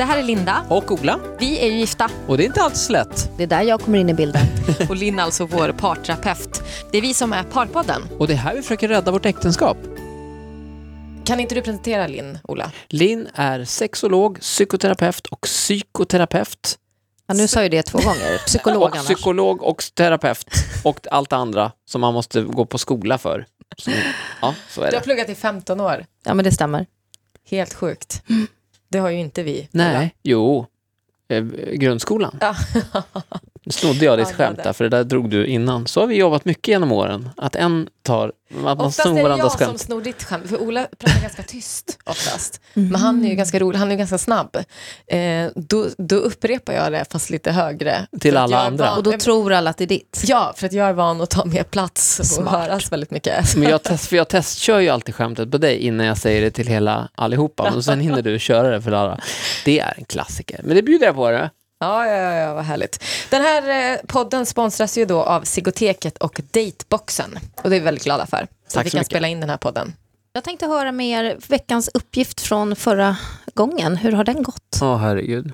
Det här är Linda. Och Ola. Vi är ju gifta. Och det är inte alls lätt. Det är där jag kommer in i bilden. Och Linn är alltså vår parterapeut. Det är vi som är Parpodden. Och det är här vi försöker rädda vårt äktenskap. Kan inte du presentera Linn, Ola? Linn är sexolog, psykoterapeut och psykoterapeut. Ja, nu sa ju det två gånger. Psykolog och annars. psykolog och terapeut. Och allt andra som man måste gå på skola för. Så, ja, så är Du har det. pluggat i 15 år. Ja, men det stämmer. Helt sjukt. Det har ju inte vi. Nej, jo. Eh, grundskolan. Ja. Nu snodde jag ditt Ja, skämt där, för det där drog du innan. Så har vi jobbat mycket genom åren. Att en tar, att man Oftast snor är det varandras jag som skämt. snor ditt skämt, för Ola pratar ganska tyst oftast. Men han är ju ganska rolig, han är ju ganska snabb. Eh, då, då upprepar jag det, fast lite högre. Till alla andra. van- Och då tror alla att det är ditt. Ja, för att jag är van att ta mer plats och Smart. höras väldigt mycket. Men jag, test, för jag testkör ju alltid skämtet på dig innan jag säger det till hela allihopa. Och sen hinner du köra det för alla. Det är en klassiker. Men det bjuder jag på det. Ja, ja, ja, ja, vad härligt. Den här eh, podden sponsras ju då av Sigoteket och Dateboxen. Och det är vi väldigt glada för. Så Tack att vi så kan mycket. spela in den här podden. Jag tänkte höra med er veckans uppgift från förra gången. Hur har den gått? Åh herregud.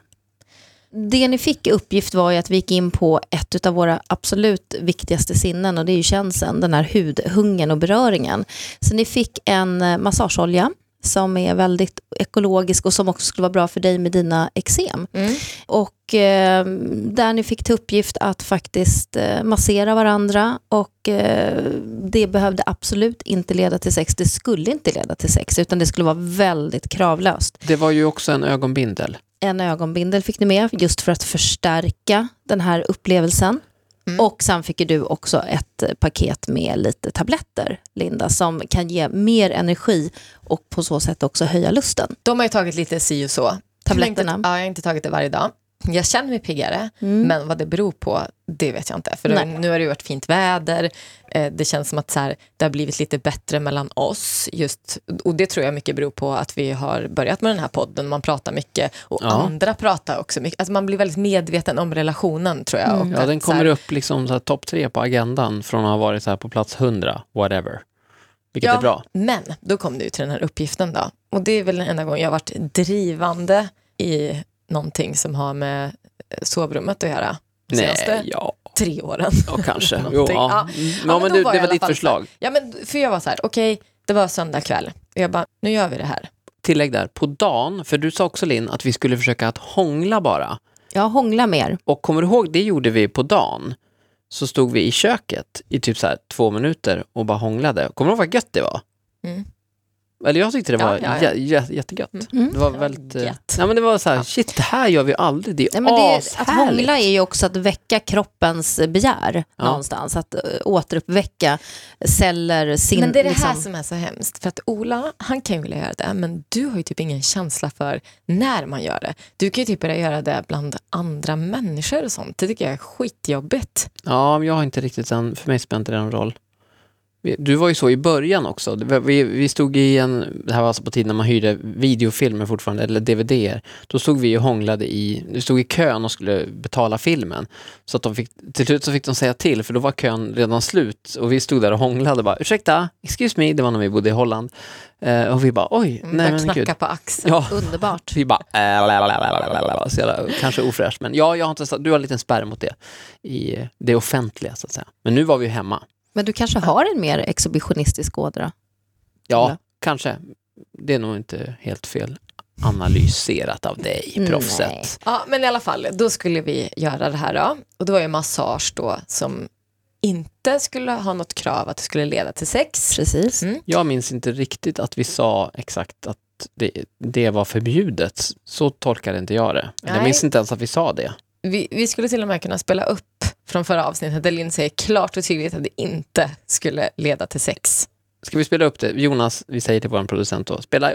Det ni fick i uppgift var ju att vi gick in på ett av våra absolut viktigaste sinnen och det är ju känseln, den här hudhungern och beröringen. Så ni fick en eh, massageolja som är väldigt ekologisk och som också skulle vara bra för dig med dina eksem. Mm. Och eh, där ni fick till uppgift att faktiskt eh, massera varandra och eh, det behövde absolut inte leda till sex. Det skulle inte leda till sex utan det skulle vara väldigt kravlöst. Det var ju också en ögonbindel. En ögonbindel fick ni med just för att förstärka den här upplevelsen. Mm. Och sen fick du också ett paket med lite tabletter, Linda, som kan ge mer energi och på så sätt också höja lusten. De har ju tagit lite si och så. Tabletterna. Jag inte, ja, jag har inte tagit det varje dag. Jag känner mig piggare, Mm. men vad det beror på, det vet jag inte. För Nej. nu har det ju varit fint väder, eh, det känns som att så här, det har blivit lite bättre mellan oss. Just, och det tror jag mycket beror på att vi har börjat med den här podden, man pratar mycket och Ja. andra pratar också mycket. Alltså man blir väldigt medveten om relationen tror jag. Och Ja, att den så här- kommer upp liksom så topp tre på agendan från att ha varit så här på plats 100, whatever. Vilket är bra. Men då kom du till den här uppgiften då. Och det är väl den enda gången jag har varit drivande i någonting som har med eh, sovrummet att göra. De senaste Nej, ja, tre åren. ja kanske. jo, ja. Ja. Mm. Ja, Ja, men du, var det var alla ditt förslag. Ja, men för jag var så här, okej, det var söndag kväll. Och jag bara, nu gör vi det här. Tillägg där, på dagen, för du sa också Linn att vi skulle försöka att hångla bara. Ja, hångla mer. Och kommer du ihåg, det gjorde vi på dagen. Så stod vi i köket i typ så här två minuter och bara hånglade. Kommer du ihåg vad gött det var? Mm. Eller jag tyckte det Ja, var ja, ja. jä- jättegött. Mm. Det var Ja, väldigt... eh. Nej, men det var så här, shit, det här gör vi aldrig. Det är Nej, men det, att hångla är ju också att väcka kroppens begär Ja. någonstans. Att uh, återuppväcka celler, sin... men det är det här liksom- som är så hemskt. För att Ola, han kan ju vilja göra det, men du har ju typ ingen känsla för när man gör det. Du kan ju typ börja göra det bland andra människor och sånt. Det tycker jag är skitjobbigt. Ja, men jag har inte riktigt den, för mig spelar inte det någon roll. Du var ju så i början också. Vi, vi stod i en, det här var alltså på tiden när man hyrde videofilmer fortfarande, eller DVDer. Då stod vi och hånglade i, vi stod i kön och skulle betala filmen. Så att de fick, till slut så fick de säga till, för då var kön redan slut. Och vi stod där och hånglade bara, ursäkta, excuse me, det var när vi bodde i Holland. Eh, och vi bara, oj, Mm, nej men gud. på axeln. Ja, Underbart. vi bara, äh, lalalala, så jävla, kanske ofräscht, men ja, jag har inte, du har en liten spärr mot det i det offentliga så att säga. Men nu var vi ju hemma. Men du kanske har en mer exhibitionistisk ådra? Ja, Eller? kanske. Det är nog inte helt fel analyserat av dig, Nej. proffset. Ja, men i alla fall, då skulle vi göra det här då. Och det var ju massage då som inte skulle ha något krav att det skulle leda till sex. Precis. Mm. Jag minns inte riktigt att vi sa exakt att det, det var förbjudet. Så tolkade inte jag det. Jag Nej. minns inte ens att vi sa det. Vi, vi skulle till och med kunna spela upp från förra avsnittet där Linn säger klart och tydligt att det inte skulle leda till sex. Ska vi spela upp det? Jonas, vi säger till vår producent då, spela,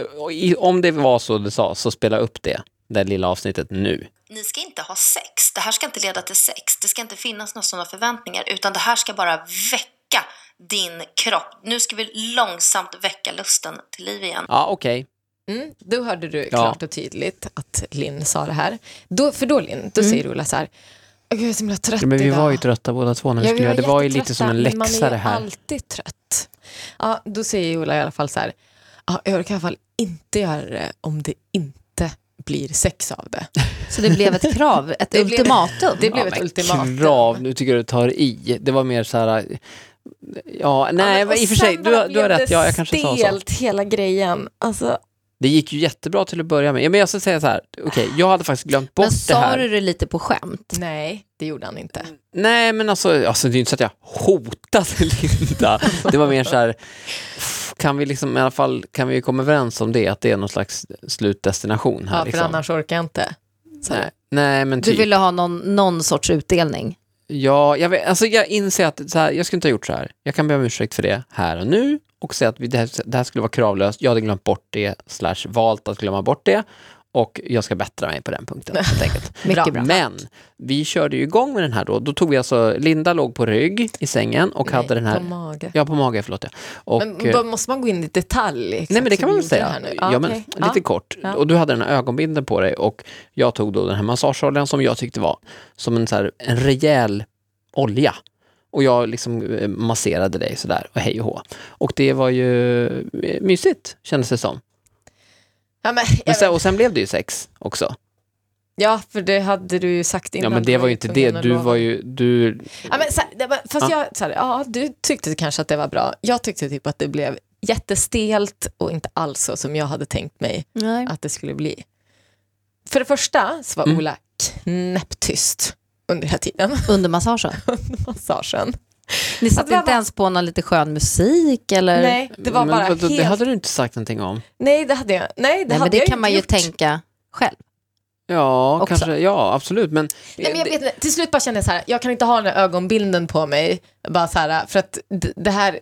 om det var så du sa, så spela upp det, det lilla avsnittet nu. ni ska inte ha sex. Det här ska inte leda till sex. Det ska inte finnas några sådana förväntningar. Utan det här ska bara väcka din kropp. Nu ska vi långsamt väcka lusten till liv igen. Ja, okej. Mm, då hörde du Ja. klart och tydligt att Linn sa det här. Då, för då Linn, då säger Ola så här, "Åh, gud, jag är så himla trött Ja, men vi idag. var ju trötta båda två när vi Ja, skulle göra det. var ju lite som en men man läxa är det ju här. alltid trött. Ja, då säger Ola i alla fall så här, ja, jag orkar i alla fall inte göra det om det inte blir sex av det. Så det blev ett krav, ett Det blev- ultimatum. Det blev Ja, ett ultimatum. Krav, nu tycker jag du tar i. Det var mer så här... Ja, nej, men, i och för sig, du, har- du har rätt. Ja, jag kanske sa så. stelt hela grejen. Alltså, Det gick ju jättebra till att börja med. Ja, men jag ska säga så här, okej, jag hade faktiskt glömt bort Men det sa här. du det lite på skämt? nej, det gjorde han inte. Nej, men alltså, alltså det är inte så att jag hotade Linda. Det var mer så här, kan vi liksom i alla fall, kan vi komma överens om det, att det är någon slags slutdestination här Ja, för liksom? annars orkar jag inte. Så, Nej, nej, men Du typ. ville ha någon, någon sorts utdelning? Ja, jag, vet, alltså jag inser att så här, jag skulle inte ha gjort så här. Jag kan be om ursäkt för det här och nu och säga att vi, det, här, det här skulle vara kravlöst. Jag hade glömt bort det, slash valt att glömma bort det och jag ska bättra mig på den punkten helt enkelt. Mycket bra. Men vi körde ju igång med den här då. Då tog vi alltså, Linda låg på rygg i sängen och nej, hade den här, På mage. ja på mage, förlåt ja. Och, men måste man gå in i detalj? exakt Nej men det kan man väl säga. Ja, men okej. lite Ja. kort. Ja. Och du hade den här ögonbinden på dig och jag tog då den här massageoljan som jag tyckte var som en, så här, en rejäl olja. Och jag liksom eh, masserade dig sådär och hej och hå. Och det var ju eh, mysigt kändes det som. Ja, men, Men sen, och sen blev det ju sex också. ja, för det hade du ju sagt innan. Ja men det var ju inte det, du var ju, du, Ja, men, så var, fast Ja. jag, så här, ja, du tyckte kanske att det var bra. Jag tyckte typ att det blev jättestelt och inte alls så som jag hade tänkt mig Nej. att det skulle bli. För det första så var Mm. Ola knäpptyst under här tiden, Under massagen? under massagen. Ni satte det var inte bara- ens på någon lite skön musik eller? Nej, det var men bara vadå, helt... det hade du inte sagt någonting om. Nej, det hade jag, nej, det Nej, hade men det jag kan man ju gjort. tänka själv. Ja, Också. kanske, ja absolut men, Nej, men jag vet inte, till slut bara kände jag så här, jag kan inte ha den här ögonbilden på mig. Bara så här, för att det här,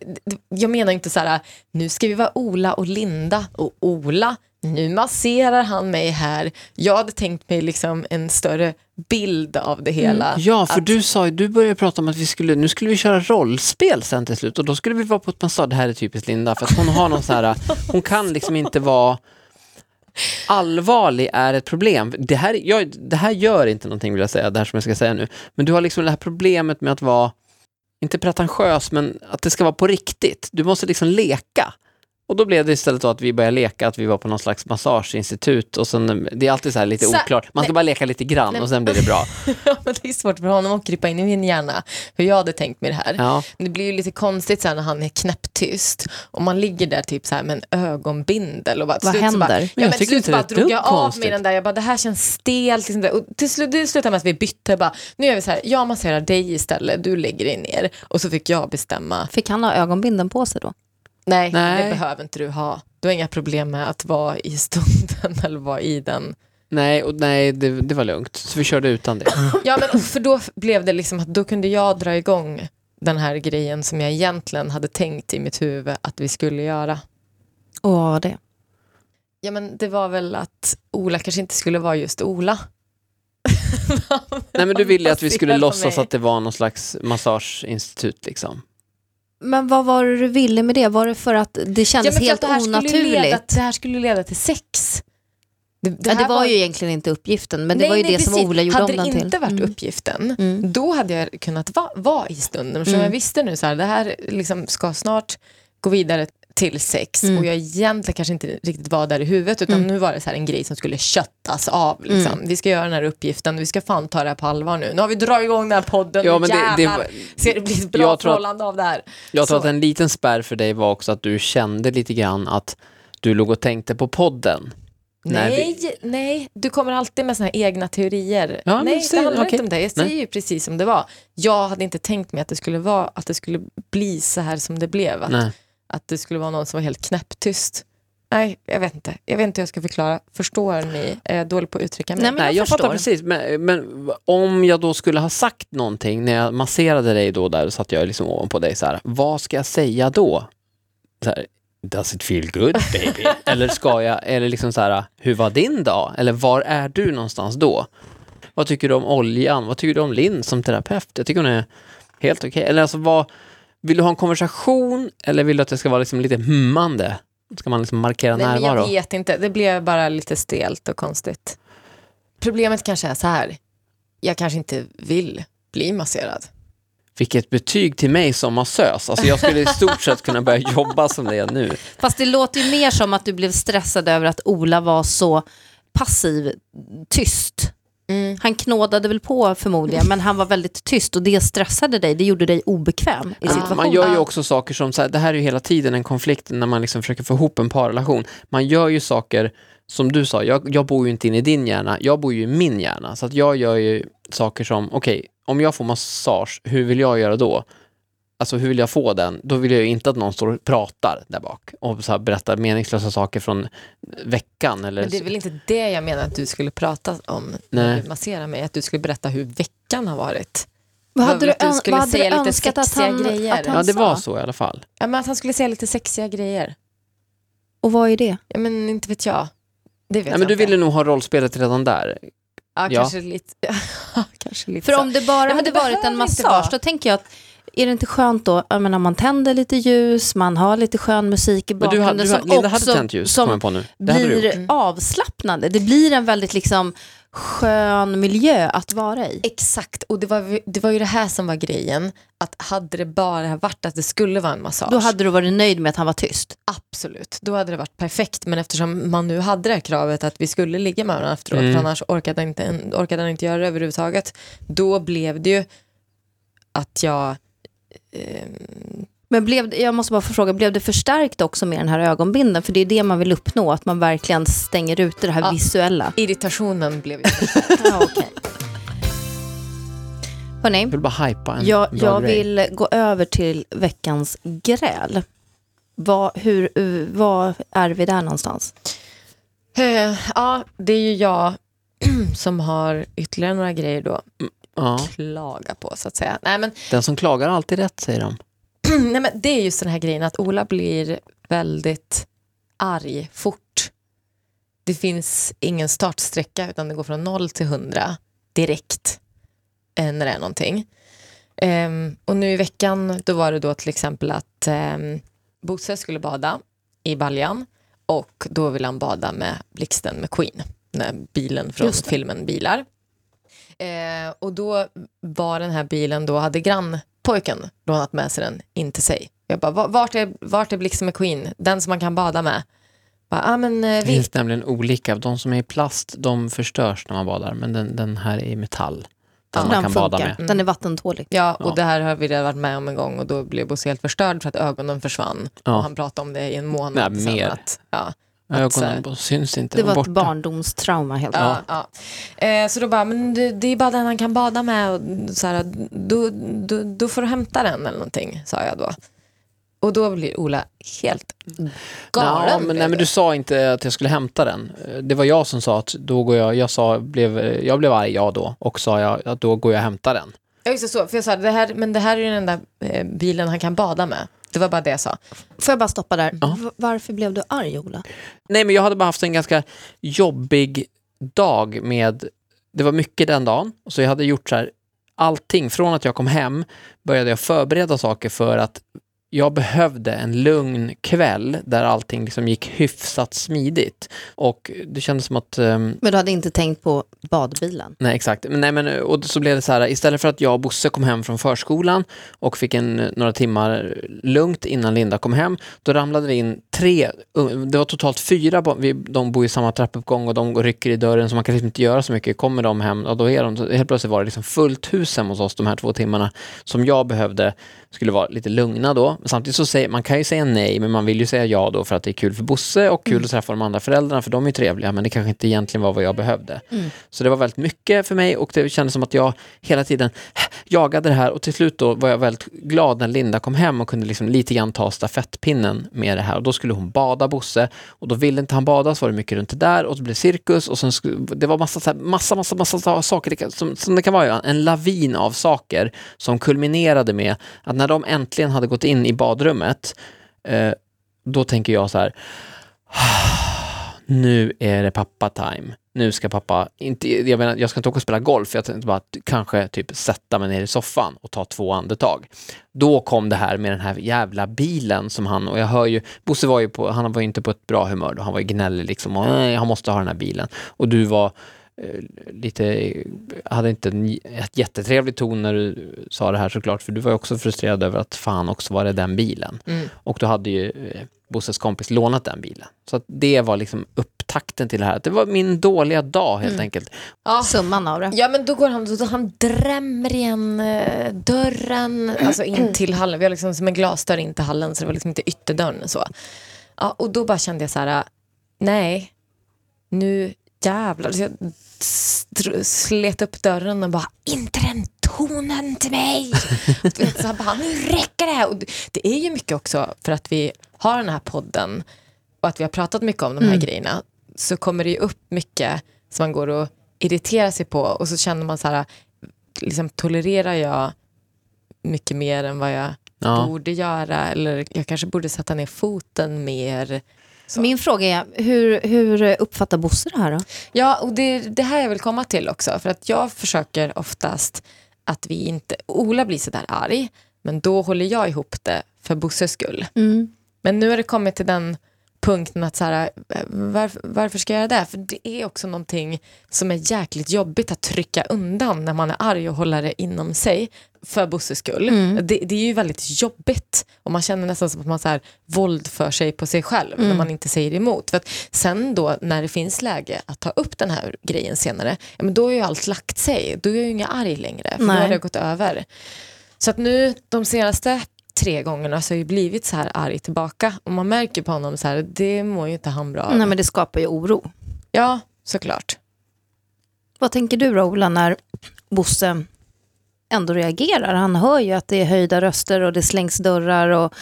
jag menar inte så här, nu ska vi vara Ola och Linda och Ola, nu masserar han mig här. Jag hade tänkt mig liksom en större bild av det hela. Ja, för Att- du sa ju, du började prata om att vi skulle, nu skulle vi köra rollspel sen till slut och då skulle vi vara på ett massage, det här är typiskt Linda, för att hon har någon så här, hon kan liksom inte vara allvarlig är ett problem. Det här, jag, det här gör inte någonting vill jag säga, det här som jag ska säga nu, men du har liksom det här problemet med att vara, inte pretentiös, men att det ska vara på riktigt. Du måste liksom leka. Och då blev det istället att vi började leka, att vi var på någon slags massageinstitut och sen, det är alltid så här lite Så- oklart, man ska nej. bara leka lite grann Nej, och sen blir det bra. Ja, men det är svårt för honom att krypa in i min hjärna hur jag hade tänkt mig det här. Ja. Men det blir ju lite konstigt så här när han är knäpptyst och man ligger där typ så här med en ögonbindel. Och bara, Vad slut så Bara, händer? ja, Men jag tycker inte bara det är drog jag av mig den där, jag bara det här känns stelt. Liksom där. och till slut, det slutade med att vi bytte, bara, nu gör vi så här, jag masserar dig istället, du lägger dig ner. Och så fick jag bestämma, Fick han ha ögonbinden på sig då? Nej, Nej. det behöver inte du ha. Du har inga problem med att vara i stunden eller vara i den. Nej, och nej det, det var lugnt. Så vi körde utan det. Ja, men för då blev det liksom att då kunde jag dra igång den här grejen som jag egentligen hade tänkt i mitt huvud att vi skulle göra. Och vad var det? Ja, men det var väl att Ola kanske inte skulle vara just Ola. Nej, men du ville att vi skulle låtsas att det var någon slags massageinstitut liksom. Men vad var det du ville med det? Var det för att det Ja, kändes för helt det onaturligt? Leda, det här skulle leda till sex. Det, Det, ja, det här var ju egentligen inte uppgiften, men det Nej, var ju nej, det som precis. Ola gjorde Hade om den det till. inte varit Mm. uppgiften, Mm. då hade jag kunnat va, vara i stunden. Så Mm. jag visste nu så här, det här liksom ska snart gå vidare till sex Mm. och jag egentligen kanske inte riktigt var där i huvudet utan Mm. nu var det så här en grej som skulle köttas av. Liksom. Vi ska göra den här uppgiften, vi ska fan ta det här på allvar nu. Nu har vi dragit igång den här podden, Ja, men det- det jävlar var- ska det bli ett bra tror förhållande av det här. Jag tror Så. att en liten spärr för dig var också att du kände lite grann att du låg och tänkte på podden. Nej, nej, du kommer alltid med såna här egna teorier. Ja, nej, säg- det handlar okej. inte om det. Jag säger Nej. ju precis som det var. Jag hade inte tänkt mig att det skulle vara, att det skulle bli så här som det blev. Att, Nej. Att det skulle vara någon som var helt knäpptyst. Nej, jag vet inte. Jag vet inte hur jag ska förklara. Förstår ni? Är jag dålig på att uttrycka mig? Nej, men Nej, jag jag fattar förstår. precis. Men, men om jag då skulle ha sagt någonting när jag masserade dig då där, så att jag liksom ovanpå dig så här, vad ska jag säga då? Så här, Does it feel good baby? eller ska jag, eller liksom så här, hur var din dag? Eller var är du någonstans då? Vad tycker du om oljan? Vad tycker du om Linn som terapeut? Jag tycker hon är helt okej. Eller alltså vad, vill du ha en konversation eller vill du att det ska vara liksom lite hummande? Ska man liksom markera Nej, närvaro? jag vet inte, det blev bara lite stelt och konstigt. Problemet kanske är så här, jag kanske inte vill bli masserad. Vilket betyg till mig som massös. Alltså jag skulle i stort sett kunna börja jobba som det är nu. Fast det låter ju mer som att du blev stressad över att Ola var så passiv, tyst. Mm. Han knådade väl på förmodligen, men han var väldigt tyst och det stressade dig, det gjorde dig obekväm i situationen. Man gör ju också saker som, så här, det här är ju hela tiden en konflikt när man liksom försöker få ihop en parrelation. Man gör ju saker, som du sa, jag, jag bor ju inte inne i din hjärna, jag bor ju i min hjärna. Så att jag gör ju saker som, okej, om jag får massage, hur vill jag göra då? Alltså hur vill jag få den? Då vill jag ju inte att någon står och pratar där bak och så här berättar meningslösa saker från veckan. Eller Men det är väl inte det jag menar att du skulle prata om när Nej. du masserar mig, att du skulle berätta hur veckan har varit. Vad hade du, du skulle vad hade du säga lite önskat att sexiga han, grejer? att han Ja, det var så i alla fall. Ja, men att han skulle säga lite sexiga grejer. Och vad är det? Ja, men inte vet jag. Det vet Nej, jag men du ville nog ha rollspelet redan där. Ja, Ja. kanske lite. kanske lite För så. om det bara men hade det varit en massage, då tänker jag att är det inte skönt då, jag menar, man tänder lite ljus, man har lite skön musik i Men du, bakgrunden hade- du, som Linda hade också tänt ljus, kommer som jag på nu. Det hade blir Mm. avslappnande. Det blir en väldigt liksom skön miljö att vara i. Exakt, och det var, det var ju det här som var grejen. Att hade det bara varit att det skulle vara en massage, Då hade du varit nöjd med att han var tyst. absolut, då hade det varit perfekt. Men eftersom man nu hade det här kravet att vi skulle ligga med varandra efteråt, Mm. för annars orkade, inte, orkade han inte göra det överhuvudtaget, då blev det ju att jag Men blev, jag måste bara få fråga, blev det förstärkt också med den här ögonbinden? För det är det man vill uppnå, att man verkligen stänger ute det här Ja. visuella. irritationen blev ju Ja, okej. Hörni, Jag vill bara hypa en jag, jag vill gå över till veckans gräl. Vad, hur, uh, vad är vi där någonstans? Eh, Ja, det är ju jag som har ytterligare några grejer då Ja, klaga på så att säga. Nej men, den som klagar har alltid rätt, säger de. nej, men det är just den här grejen att Ola blir väldigt arg fort. Det finns ingen startsträcka utan det går från 0 till 100 direkt eh, när det är någonting. Ehm, och nu i veckan då var det då till exempel att um, Bosse skulle bada i baljan och då ville han bada med Blixten med Queen, när bilen från filmen Bilar. Eh, och då var den här bilen, då hade grannpojken lånat med sig den in till sig. Jag bara, "Va- vart är, vart är Blixten med Queen? Den som man kan bada med. Bara, ah, men, eh, Det finns nämligen olika. De som är i plast, de förstörs när man badar. Men den, den här är i metall. Den Ja, man den kan bada med. Den är vattentålig. Ja, och Ja. det här har vi redan varit med om en gång och då blev Bosse helt förstörd för att ögonen försvann. Ja. Och han pratade om det i en månad. Nej, sen mer. Att, ja, att så Ögonen syns inte. Det de var är ett borta. barndomstrauma helt Ja, enkelt. ja. Eh, så då bara, men det, det är bara den han kan bada med och så här, då, då, då får du hämta den eller någonting, sa jag då. Och då blir Ola helt galen. Ja, men, nej, men du sa inte att jag skulle hämta den. Eh, Det var jag som sa att då går jag, jag sa, blev, jag blev arg jag då och sa jag att då går jag och hämtar den. Ja, just det, så. För jag sa, det här, men det här är ju den enda eh, bilen han kan bada med. Det var bara det jag sa. Får jag bara stoppa där? Ja. Varför blev du arg, Ola? Nej, men jag hade bara haft en ganska jobbig dag med, det var mycket den dagen, så jag hade gjort så här, allting från att jag kom hem började jag förbereda saker för att jag behövde en lugn kväll där allting liksom gick hyfsat smidigt. Och det kändes som att ehm, Men du hade inte tänkt på badbilen? Nej, exakt. Men, nej, men, och så blev det så här, istället för att jag och Bosse kom hem från förskolan och fick en, några timmar lugnt innan Linda kom hem, då ramlade det in tre, det var totalt fyra, vi, de bor i samma trappuppgång och de rycker i dörren så man kan liksom inte göra så mycket. Kommer de hem, och då är de, helt plötsligt var det liksom fullt hus hemma hos oss de här två timmarna som jag behövde skulle vara lite lugna då. Men Samtidigt så säger man kan ju säga nej, men man vill ju säga ja då för att det är kul för Bosse och kul att träffa de andra föräldrarna för de är trevliga, men det kanske inte egentligen var vad jag behövde. Så det var väldigt mycket för mig och det kändes som att jag hela tiden jagade det här och till slut då var jag väldigt glad när Linda kom hem och kunde liksom lite grann ta stafettpinnen med det här och då skulle hon bada Bosse och då ville inte han bada så var det mycket runt det där och så blev det cirkus och sen skulle, det var massa, så här, massa, massa, massa saker det kan, som, som det kan vara, en lavin av saker som kulminerade med att när de äntligen hade gått in i badrummet eh, då tänker jag så här ah, nu är det pappa-time. Nu ska pappa, inte, jag, menar, jag ska inte åka och spela golf, jag tänkte bara att kanske typ sätta mig ner i soffan och ta två andetag. Då kom det här med den här jävla bilen som han, och jag hör ju, Bosse var ju på, han var ju inte på ett bra humör då, han var ju gnällig liksom, och, han måste ha den här bilen. Och du var lite, hade inte en ett jättetrevlig ton när du sa det här såklart, för du var ju också frustrerad över att fan också var det den bilen. Mm. Och då hade ju eh, Bosses kompis lånat den bilen. Så att det var liksom upptakten till det här. Det var min dåliga dag helt enkelt. Ja. Summan av det. Ja men då går han, då han drämmer igen eh, dörren, alltså in till hallen. Vi har liksom som en glasdörr in till hallen så det var liksom inte ytterdörren så. Ja, och då bara kände jag så här, nej, nu jävlar. Så jag slet upp dörren och bara, inte den tonen till mig. Så här, bara, nu räcker det. Och det- är ju mycket också för att vi har den här podden och att vi har pratat mycket om de här grejerna så kommer det ju upp mycket som man går och irriterar sig på och så känner man så här, liksom tolererar jag mycket mer än vad jag Ja. borde göra eller jag kanske borde sätta ner foten mer. Så. Min fråga är, hur, hur uppfattar Bosse det här då? Ja, och det det här jag vill komma till också. För att jag försöker oftast att vi inte... Ola blir sådär arg, men då håller jag ihop det för Bosses skull. Men nu har det kommit till den punkten att så här, varför, varför ska jag göra det? För det är också någonting som är jäkligt jobbigt att trycka undan när man är arg och hålla det inom sig för Bosses skull. Det, det är ju väldigt jobbigt och man känner nästan som att man så här, våld för sig på sig själv när man inte säger emot. För att sen då när det finns läge att ta upp den här grejen senare, ja, men då är ju allt lagt sig. Då är jag ju inga arg längre, för då Nej. har det gått över. Så att nu de senaste tre gångerna så har jag blivit så här arg tillbaka och man märker på honom så här, det mår ju inte han bra av. Nej, men det skapar ju oro. Ja, såklart. Vad tänker du då, Ola, när Bosse ändå reagerar? Han hör ju att det är höjda röster och det slängs dörrar och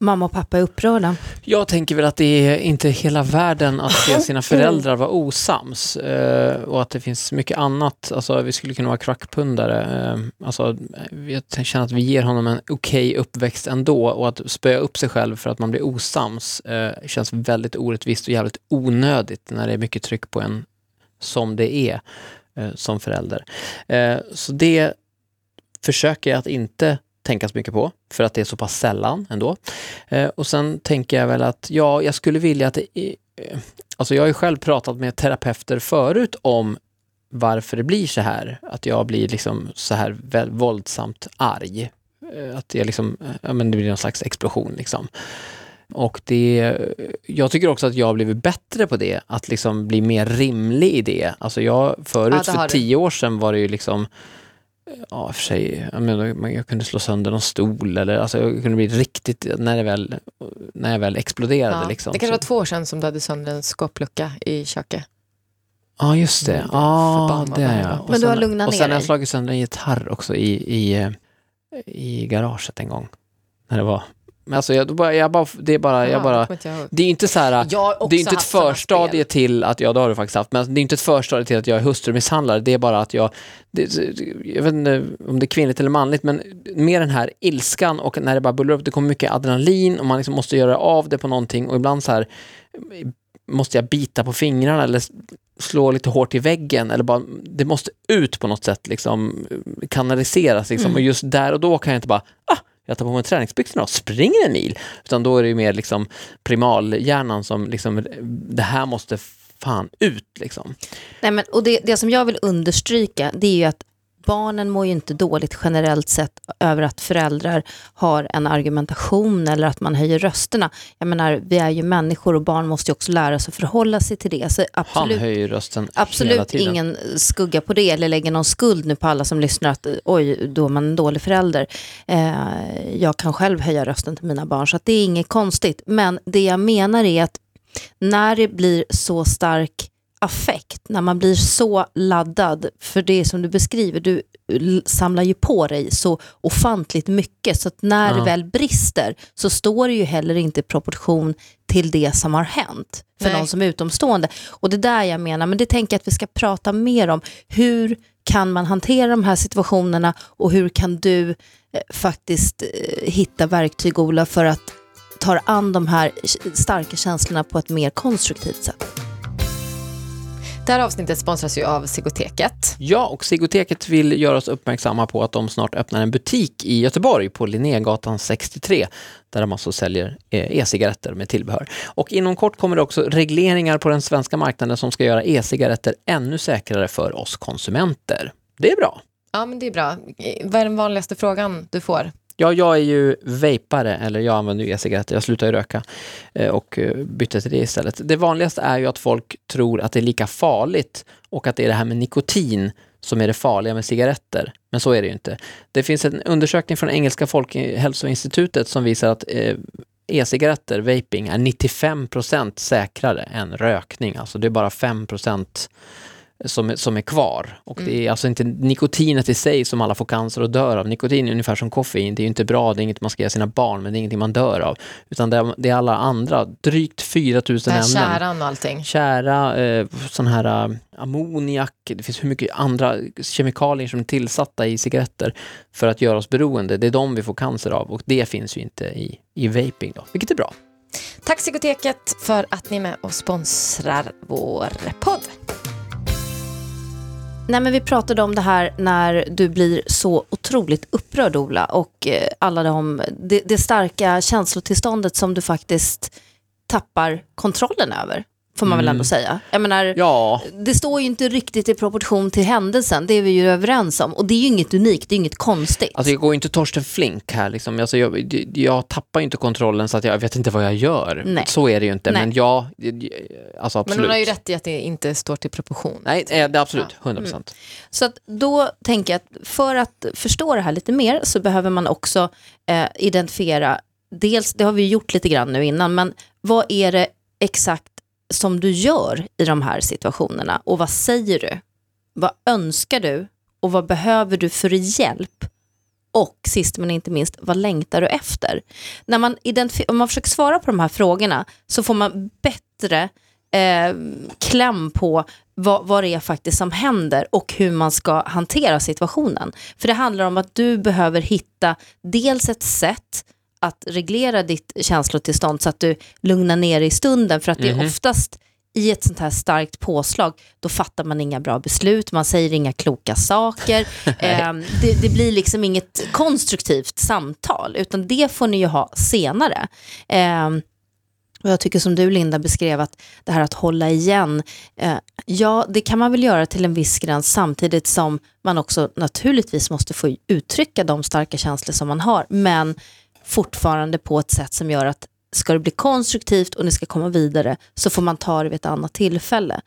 mamma och pappa är upprörda. Jag tänker väl att det är inte hela världen att se sina föräldrar vara osams eh, och att det finns mycket annat. Alltså, vi skulle kunna vara crackpundare. Eh, alltså, jag känner att vi ger honom en okej uppväxt ändå och att spöa upp sig själv för att man blir osams eh, känns väldigt orättvist och jävligt onödigt när det är mycket tryck på en som det är som förälder. Så det försöker jag att inte tänka så mycket på, för att det är så pass sällan ändå. Eh, och sen tänker jag väl att, ja, jag skulle vilja att det, eh, alltså jag har ju själv pratat med terapeuter förut om varför det blir så här, att jag blir liksom så här väl, våldsamt arg. Eh, Att jag liksom, ja men det blir någon slags explosion liksom. Och det, jag tycker också att jag har blivit bättre på det, att liksom bli mer rimlig i det. Alltså jag, förut Ja, för du. tio år sedan var det ju liksom, ja och för sig, jag, menar, man- jag kunde slå sönder någon stol eller alltså jag kunde bli riktigt, när, det väl, när jag väl exploderade Ja. liksom. Det kanske Så- var två år sedan som du hade sönder en skåplucka i köket. Ja, just det. Mm, Ja, förbannad det är jag. jag. Och Men du har sen- lugnat Och ner sen har jag slagit sönder en gitarr också i, i, eh, i garaget en gång. När det var... Men alltså, jag, bara, jag bara, det är bara, jag Ja, bara... det är inte så här... Det är inte ett förstadie till att, ja det har du faktiskt haft, men det är inte ett förstadie till att jag är hustrumisshandlare, det är bara att jag, det, jag vet inte om det är kvinnligt eller manligt, men mer den här ilskan och när det bara bullrar upp, det kommer mycket adrenalin och man liksom måste göra av det på någonting och ibland så här måste jag bita på fingrarna eller slå lite hårt i väggen eller bara, det måste ut på något sätt, liksom kanaliseras liksom. och just där och då kan jag inte bara, ah, jag tar på mig träningsbyxorna och springer en mil. Utan då är det ju mer liksom primalhjärnan som liksom, det här måste fan ut liksom. Nej, men, och det, det som jag vill understryka det är ju att barnen mår ju inte dåligt generellt sett över att föräldrar har en argumentation eller att man höjer rösterna. Jag menar, vi är ju människor och barn måste ju också lära sig att förhålla sig till det. Så Han absolut, höjer rösten hela absolut tiden. ingen skugga på det eller lägger någon skuld nu på alla som lyssnar att oj, då är man en dålig förälder. Eh, jag kan själv höja rösten till mina barn så att det är inget konstigt. Men det jag menar är att när det blir så stark affekt, när man blir så laddad för det som du beskriver, du samlar ju på dig så ofantligt mycket så att när det Ja. väl brister så står det ju heller inte i proportion till det som har hänt för Nej. någon som är utomstående. Och det är där jag menar, men det tänker jag att vi ska prata mer om. Hur kan man hantera de här situationerna och hur kan du eh, faktiskt eh, hitta verktyg, Ola, för att ta an de här starka känslorna på ett mer konstruktivt sätt? Det här avsnittet sponsras ju av Sigoteket. Ja, och Sigoteket vill göra oss uppmärksamma på att de snart öppnar en butik i Göteborg på Linnégatan 63 där de alltså säljer eh, e-cigaretter med tillbehör. Och inom kort kommer det också regleringar på den svenska marknaden som ska göra e-cigaretter ännu säkrare för oss konsumenter. Det är bra. Ja, men det är bra. Vad är den vanligaste frågan du får? Ja, jag är ju vapare, eller jag använder ju e-cigaretter, jag slutade ju röka eh, och eh, bytte till det istället. Det vanligaste är ju att folk tror att det är lika farligt och att det är det här med nikotin som är det farliga med cigaretter. Men så är det ju inte. Det finns en undersökning från Engelska Folkhälsoinstitutet som visar att eh, e-cigaretter, vaping, är 95% säkrare än rökning. Alltså det är bara 5 som, som är kvar. Och det är alltså inte nikotinet i sig som alla får cancer och dör av. Nikotin är ungefär som koffein, det är ju inte bra, det är inget man ska ge sina barn, men det är ingenting man dör av. Utan det är, det är alla andra, drygt 4000 Det här ämnen. käran och allting. Kära, eh, sån här eh, ammoniak, det finns hur mycket andra kemikalier som är tillsatta i cigaretter för att göra oss beroende. Det är de vi får cancer av och det finns ju inte i, i vaping då, vilket är bra. Tack Sigoteket för att ni är med och sponsrar vår podd. Nej, men vi pratade om det här när du blir så otroligt upprörd, Ola, och eh, alla de, det, det starka känslotillståndet som du faktiskt tappar kontrollen över, får man väl ändå säga. Jag menar, Ja, det står ju inte riktigt i proportion till händelsen, det är vi ju överens om. Och det är ju inget unikt, det är inget konstigt. alltså jag går ju inte Torsten Flink här liksom. Alltså jag, jag tappar ju inte kontrollen så att jag vet inte vad jag gör. Nej. Så är det ju inte, Nej. men ja, alltså absolut. Men hon har ju rätt i att det inte står till proportion. Nej, eh, det är absolut, 100 procent. Så att då tänker jag att för att förstå det här lite mer så behöver man också eh, identifiera, dels, det har vi gjort lite grann nu innan, men vad är det exakt som du gör i de här situationerna och vad säger du? Vad önskar du och vad behöver du för hjälp? Och sist men inte minst, vad längtar du efter? När man, om man försöker svara på de här frågorna så får man bättre eh, kläm på vad, vad det är faktiskt som händer och hur man ska hantera situationen. För det handlar om att du behöver hitta dels ett sätt att reglera ditt känslotillstånd så att du lugnar ner dig i stunden. För att det är oftast i ett sånt här starkt påslag, då fattar man inga bra beslut, man säger inga kloka saker. eh, det, det blir liksom inget konstruktivt samtal, utan det får ni ju ha senare. Eh, och jag tycker som du Linda beskrev att det här att hålla igen, eh, ja det kan man väl göra till en viss gräns samtidigt som man också naturligtvis måste få uttrycka de starka känslor som man har, men fortfarande på ett sätt som gör att ska det bli konstruktivt och ni ska komma vidare så får man ta det vid ett annat tillfälle.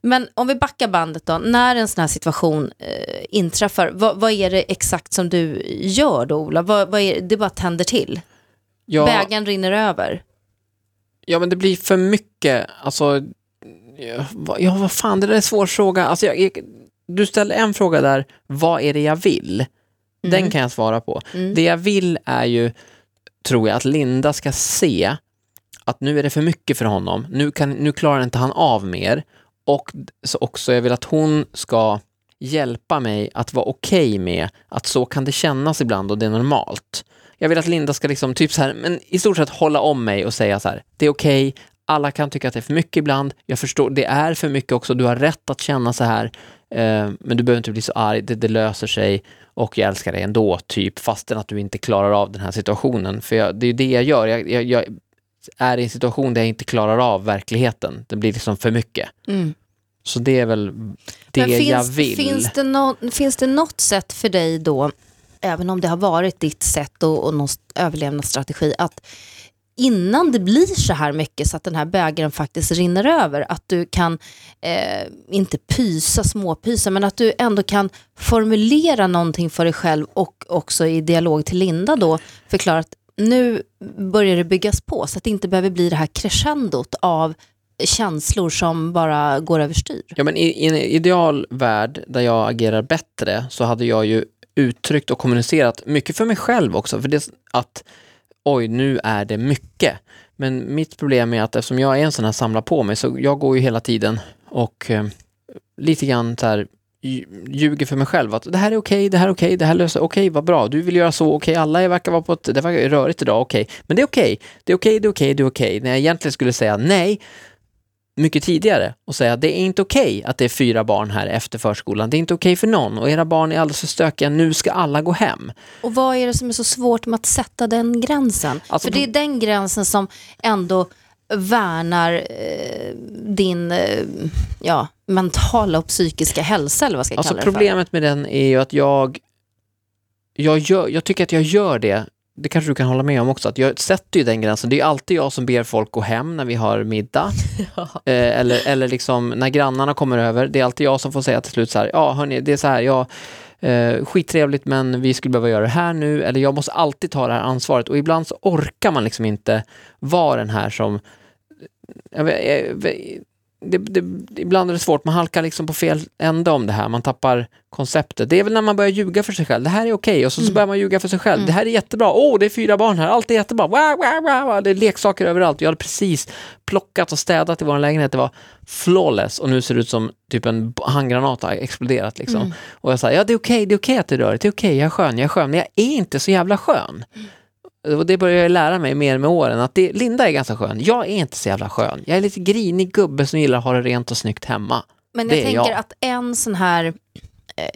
Men om vi backar bandet då, när en sån här situation eh, inträffar, vad, vad är det exakt som du gör då Ola? Vad, vad är, det bara tänder till? Ja, Bägaren rinner över? Ja, men det blir för mycket. Alltså, ja, vad- fan, det där är en svår fråga. Alltså, jag, du ställer en fråga där, vad är det jag vill? Den kan jag svara på. Mm. Det jag vill är ju, tror jag, att Linda ska se att nu är det för mycket för honom. Nu, kan, nu klarar inte han av mer. Och så också, jag vill att hon ska hjälpa mig att vara okej med att så kan det kännas ibland och det är normalt. Jag vill att Linda ska liksom, typ så här, men i stort sett hålla om mig och säga så här, det är okej, alla kan tycka att det är för mycket ibland, jag förstår, det är för mycket också, du har rätt att känna så här, eh, men du behöver inte bli så arg, det, det löser sig och jag älskar dig ändå, typ, fastän att du inte klarar av den här situationen. För jag, det är ju det jag gör, jag, jag, jag är i en situation där jag inte klarar av verkligheten, det blir liksom för mycket. Mm. Så det är väl det Men finns, jag vill. Finns det, nå- finns det något sätt för dig då, även om det har varit ditt sätt och, och någon st- överlevnadsstrategi, att innan det blir så här mycket så att den här bägaren faktiskt rinner över, att du kan, eh, inte pysa, småpysa, men att du ändå kan formulera någonting för dig själv och också i dialog till Linda då förklara att nu börjar det byggas på så att det inte behöver bli det här crescendot av känslor som bara går överstyr. Ja, men i, i en ideal värld där jag agerar bättre så hade jag ju uttryckt och kommunicerat mycket för mig själv också. För det att oj, nu är det mycket. Men mitt problem är att eftersom jag är en sån här samlar på mig så jag går ju hela tiden och eh, lite grann så här ljuger för mig själv att det här är okej, det här är okej, det här löser, okej, vad bra, du vill göra så, okej, alla verkar vara på ett, det verkar rörigt idag, okej, men det är okej, det är okej, det är okej, det är okej, när jag egentligen skulle säga nej, mycket tidigare och säga att det är inte okej att det är fyra barn här efter förskolan. Det är inte okej för någon och era barn är alldeles för stökiga. Nu ska alla gå hem. Och vad är det som är så svårt med att sätta den gränsen? Alltså, För det är den gränsen som ändå värnar eh, din eh, ja, mentala och psykiska hälsa eller vad ska jag Alltså kalla det problemet med den är ju att jag, jag, gör, jag tycker att jag gör det, det kanske du kan hålla med om också, att jag sätter ju den gränsen. Det är alltid jag som ber folk gå hem när vi har middag. eh, eller, eller liksom när grannarna kommer över, det är alltid jag som får säga till slut så här, ja hörni, det är så här, jag Eh, skittrevligt men vi skulle behöva göra det här nu, eller jag måste alltid ta det här ansvaret och ibland så orkar man liksom inte vara den här som jag vet, jag vet, det, det, ibland är det svårt, man halkar liksom på fel ände om det här, man tappar konceptet. Det är väl när man börjar ljuga för sig själv, det här är okej, och så, så börjar man ljuga för sig själv. Det här är jättebra, åh oh, det är fyra barn här, allt är jättebra, wow, wow, wow. det är leksaker överallt. Jag hade precis plockat och städat i vår lägenhet, det var flawless. Och nu ser det ut som typ en handgranat har exploderat liksom. Och jag sa, ja det är okej, det är okej att det rör det är okej, jag är skön, jag är skön, men jag är inte så jävla skön. Och det börjar jag lära mig mer med åren, att det, Linda är ganska skön. Jag är inte så jävla skön. Jag är lite grinig gubbe som gillar att ha det rent och snyggt hemma. Men jag tänker jag. att en sån här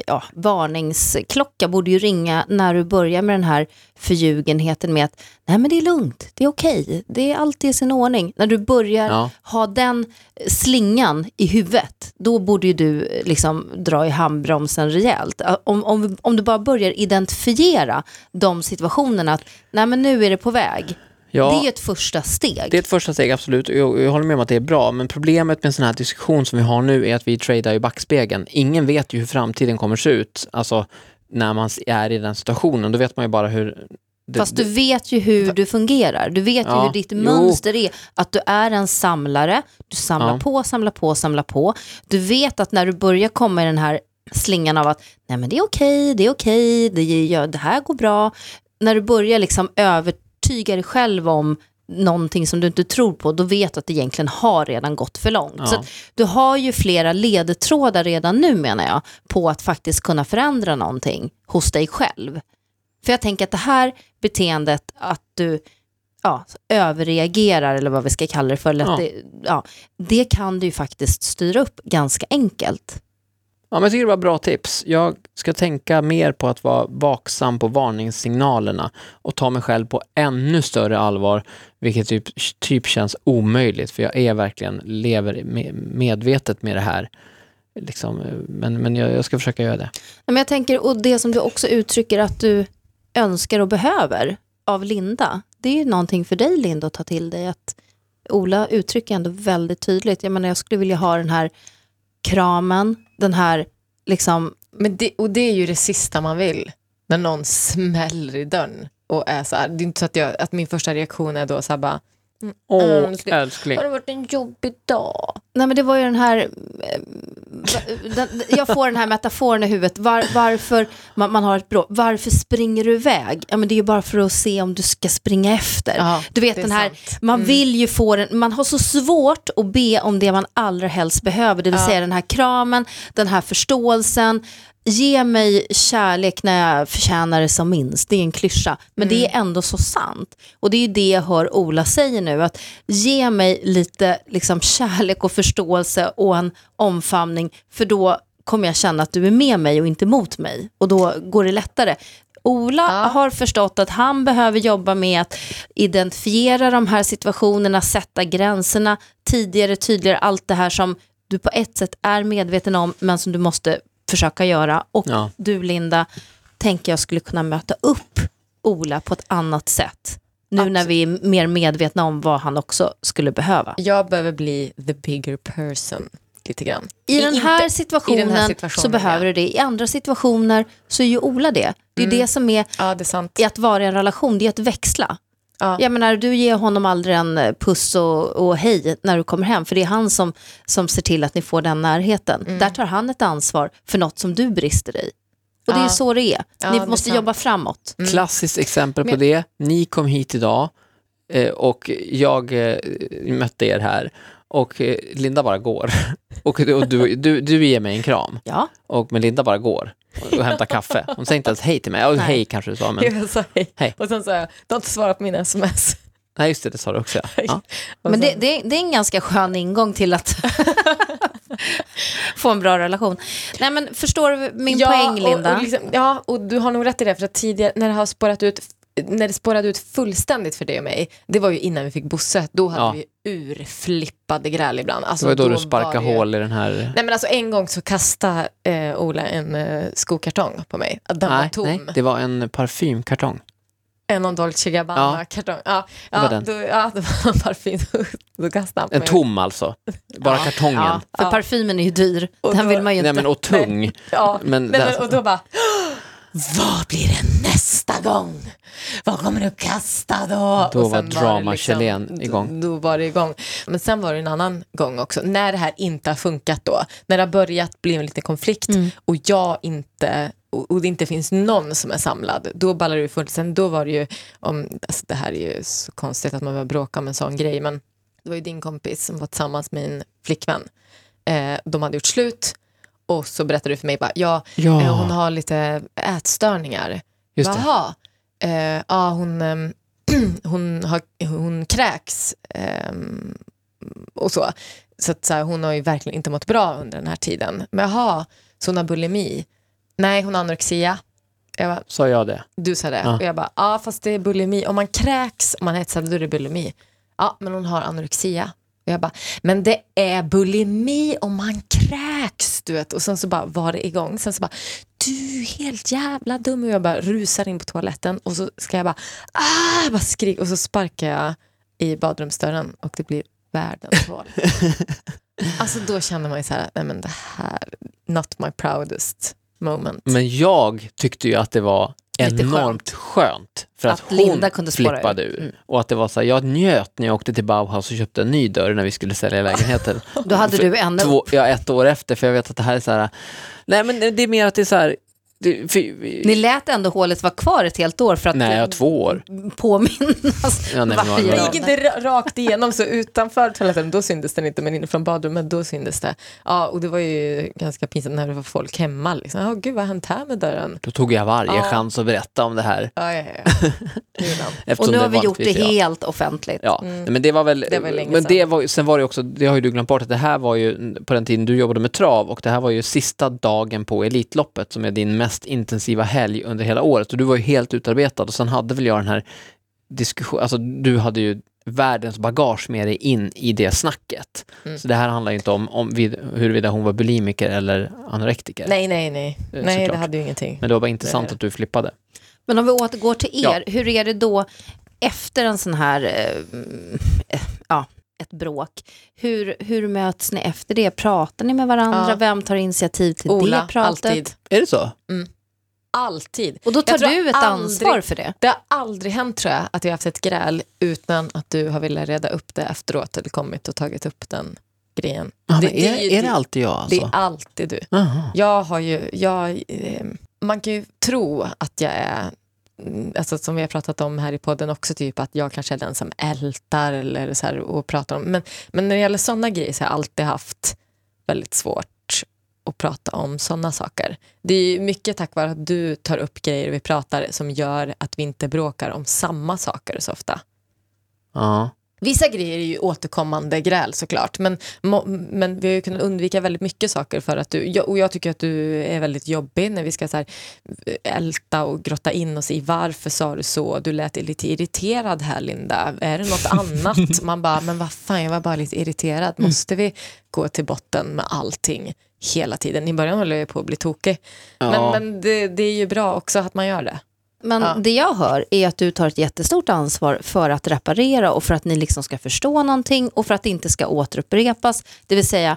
ja, varningsklocka borde ju ringa när du börjar med den här förljugenheten med att nej men det är lugnt, det är okej, det är alltid i sin ordning. När du börjar Ja. ha den slingan i huvudet, då borde ju du eh, liksom dra i handbromsen rejält. Eh, Om, om, om du bara börjar identifiera de situationerna, att nej men nu är det på väg. Ja. Det är ju ett första steg. Det är ett första steg, absolut. Jag, jag håller med om att det är bra, men problemet med en sån här diskussion som vi har nu är att vi tradar i backspegeln. Ingen vet ju hur framtiden kommer se ut, alltså när man är i den situationen. Då vet man ju bara hur... Det, Fast du vet ju hur du fungerar. Du vet ju Ja, hur ditt jo. mönster är. Att du är en samlare. Du samlar Ja. på, samlar på, samlar på. Du vet att när du börjar komma i den här slingan av att nej men det är okej, det är okej, det, gör- det här går bra. När du börjar liksom övertyga dig själv om någonting som du inte tror på, då vet du att det egentligen har redan gått för långt. Ja. Så du har ju flera ledtrådar redan nu menar jag, på att faktiskt kunna förändra någonting hos dig själv. För jag tänker att det här beteendet att du ja, överreagerar eller vad vi ska kalla det för, Ja. det, ja, det kan du ju faktiskt styra upp ganska enkelt. Ja, men jag tycker det var bra tips. Jag ska tänka mer på att vara vaksam på varningssignalerna och ta mig själv på ännu större allvar, vilket typ, typ känns omöjligt, för jag är verkligen, lever medvetet med det här. Liksom, men men jag, jag ska försöka göra det. Men jag tänker, och det som du också uttrycker att du önskar och behöver av Linda, det är ju någonting för dig Linda att ta till dig. Att Ola uttrycker ändå väldigt tydligt, jag menar jag skulle vilja ha den här kramen, den här liksom, Men det, och det är ju det sista man vill. När någon smäller i dörren och är så här. Det är inte så att, jag, att min första reaktion är då så här bara. Åh, Mm, det- älskling. Har det varit en jobbig dag? nej men det var ju den här, eh, den, jag får den här metaforen i huvudet, var, varför man, man har ett bråk, varför springer du iväg? Ja men det är ju bara för att se om du ska springa efter. Ja, du vet den här, sant. man vill ju få den, man har så svårt att be om det man allra helst behöver, det vill Ja. säga den här kramen, den här förståelsen, ge mig kärlek när jag förtjänar det som minst, det är en klyscha, men det är ändå så sant. Och det är ju det jag hör Ola säger nu, att ge mig lite liksom, kärlek och förståelse och en omfamning, för då kommer jag känna att du är med mig och inte mot mig. Och då går det lättare. Ola Ja. har förstått att han behöver jobba med att identifiera de här situationerna, sätta gränserna tidigare, tydligare, allt det här som du på ett sätt är medveten om, men som du måste försöka göra. Och Ja. du Linda, tänker jag skulle kunna möta upp Ola på ett annat sätt. Nu när vi är mer medvetna om vad han också skulle behöva. Jag behöver bli the bigger person lite grann. I den här, inte- situationen, i den här situationen, så behöver ja. du det. I andra situationer så är ju Ola det. Det är Mm. det som är Ja, det är sant. i att vara i en relation, det är att växla. Ja. Jag menar, du ger honom aldrig en eh, puss och, och hej när du kommer hem, för det är han som, som ser till att ni får den närheten. Mm. Där tar han ett ansvar för något som du brister i. Och det är så det är. Ja, Ni är måste jobba framåt. Klassiskt exempel på det. Ni kom hit idag eh, och jag eh, mötte er här och Linda bara går. Och, och du, du, du ger mig en kram Ja, och men Linda bara går och, hämtar kaffe. Hon säger inte ens hej till mig. Ja, hej kanske du sa, men Jag sa hej. Hej. Och sen sa jag, du har inte svarat på mina sms. Nej, just det, det sa du också. Ja. Ja. Men det, sen- det, det är en ganska skön ingång till att få en bra relation. Nej men förstår du min poäng Linda? Och, och liksom, ja, och du har nog rätt i det, för att tidigare när det har spårat ut när det spårade ut fullständigt för dig och mig, det var ju innan vi fick Bosse. Då hade Ja. vi urflippade gräl ibland. Alltså, Det var då, du var sparkade ju- hål i den här... Nej men alltså en gång så kastade eh, Ola en eh, skokartong på mig. Den var Nej, tom. nej, det var en parfymkartong. En någon Dolce Gabbana-kartong. Ja, ja, var den. Då, ja, det var en parfym. Då kastade han på En mig. tom alltså. Bara Ja. kartongen. Ja, för Ja. parfymen är ju dyr. Och Den då- vill man ju inte. Nej, men och tung. Ja, Men men, där- och då bara, vad blir det nästa gång? Vad kommer du kasta då? Då var det drama-Chilen igång. Då, då var det igång. Men sen var det en annan gång också, när det här inte har funkat då, när det har börjat bli en liten konflikt Mm. och jag inte och, det inte finns någon som är samlad, då ballar det fullt. Sen då var det ju, om, alltså det här är ju så konstigt att man behöver bråka om en sån grej, men det var ju din kompis som var tillsammans med min flickvän. Eh, de hade gjort slut och så berättade du för mig bara, ja, Ja. eh, hon har lite ätstörningar. Just. Jaha. Eh, ja, hon, ehm, hon, har, hon kräks ehm, och så. Så, att, så här, hon har ju verkligen inte mått bra under den här tiden. Men jaha, så hon har bulimi? Nej, hon har anorexia. Jag bara, Sa jag det? du sa det. Ja. Och jag bara, ja fast det är bulimi. Om man kräks, om man hetsar, då är det bulimi. Ja, men hon har anorexia. Och jag bara, men det är bulimi om man kräks, du vet. Och sen så bara var det igång. Sen så bara, du är helt jävla dum. Och jag bara rusar in på toaletten och så ska jag bara, ah, bara skrik. Och så sparkar jag i badrumsdörren och det blir världens hål. alltså då känner man ju så här, nej men det här, not my proudest moment. Men jag tyckte ju att det var enormt skönt. för att, Att hon Linda kunde spåra flippade ur. Mm. Och att det var så här, jag njöt när jag åkte till Bauhaus och köpte en ny dörr när vi skulle sälja lägenheten. Då hade För du ännu... Två, ja, ett år efter, för jag vet att det här är så här, nej men det är mer att det är så här, det, för, Ni lät ändå hålet vara kvar ett helt år för att nej, jag två år. påminnas Ja, nej, varje Det gick inte ra- rakt igenom så utanför toaletten, då syntes den inte, men inifrån badrummet, då syntes det. Ja, och det var ju ganska pinsamt när det var folk hemma. Liksom. Ja, gud, vad har hänt här med dörren? Då tog jag varje Ja. chans att berätta om det här. Ja, ja, ja. Och nu har vi gjort det helt offentligt. Ja, nej, men det var väl, Det var länge men sedan. det var, sen var det också, det har ju du glömt bort, att det här var ju på den tiden du jobbade med trav och det här var ju sista dagen på Elitloppet som är din mest intensiva helg under hela året och du var ju helt utarbetad och sen hade väl jag den här diskussionen, alltså du hade ju världens bagage med dig in i det snacket. Mm. Så det här handlar inte om, om vid, huruvida hon var bulimiker eller anorektiker. Nej, nej, nej. Eh, Nej, det hade ju ingenting. Men det var bara intressant att du flippade. Men om vi återgår till Ja. er, hur är det då efter en sån här, eh, eh, ja, ett bråk? Hur, hur möts ni efter det? Pratar ni med varandra? Ja. Vem tar initiativ till Ola, det pratet? alltid. Är det så? Och Alltid. då Jag tar du ett aldrig- ansvar för det? Det har aldrig hänt tror jag att vi har haft ett gräl utan att du har velat reda upp det efteråt eller kommit och tagit upp den grejen. Ja, Det- men det är, är är det alltid jag Det alltså? är alltid du. Jaha. Jag har ju, jag, eh, man kan ju tro att jag är, mm, alltså som vi har pratat om här i podden också, typ att jag kanske är den som ältar eller så här och pratar om, men, men när det gäller sådana grejer så har jag alltid haft väldigt svårt att prata om sådana saker. Det är mycket tack vare att du tar upp grejer vi pratar som gör att vi inte bråkar om samma saker så ofta. Ja. Vissa grejer är ju återkommande gräl såklart, men, men vi har ju kunnat undvika väldigt mycket saker för att du, och jag tycker att du är väldigt jobbig när vi ska så här, älta och grotta in oss i varför sa du så, du lät lite irriterad här Linda, är det något annat? Man bara, men vad fan, jag var bara lite irriterad, måste vi gå till botten med allting hela tiden? I början håller jag på att bli tokig, Ja. men, men det, det är ju bra också att man gör det. Men Ja. det jag hör är att du tar ett jättestort ansvar för att reparera och för att ni liksom ska förstå någonting och för att det inte ska återupprepas. Det vill säga,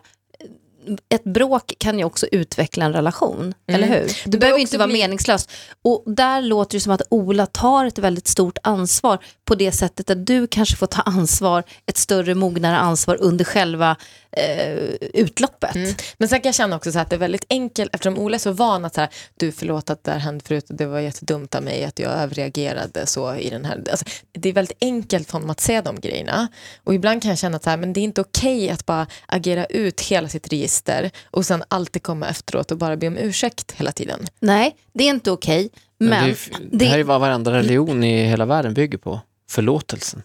ett bråk kan ju också utveckla en relation, eller hur? Det, bör behöver inte vara bli- meningslöst. Och där låter det som att Ola tar ett väldigt stort ansvar på det sättet att du kanske får ta ansvar, ett större mognare ansvar under själva eh, utloppet. Mm. Men sen kan jag känna också så att det är väldigt enkelt, eftersom Ola är så van att så här, du förlåt att det här hände förut det var jättedumt av mig att jag överreagerade så i den här. Alltså, det är väldigt enkelt för honom att se de grejerna. Och ibland kan jag känna att så här, men det är inte okej att bara agera ut hela sitt register och sen alltid komma efteråt och bara be om ursäkt hela tiden. Nej, det är inte okej. Men Men det, är, det här är vad varenda religion i hela världen bygger på. Förlåtelsen.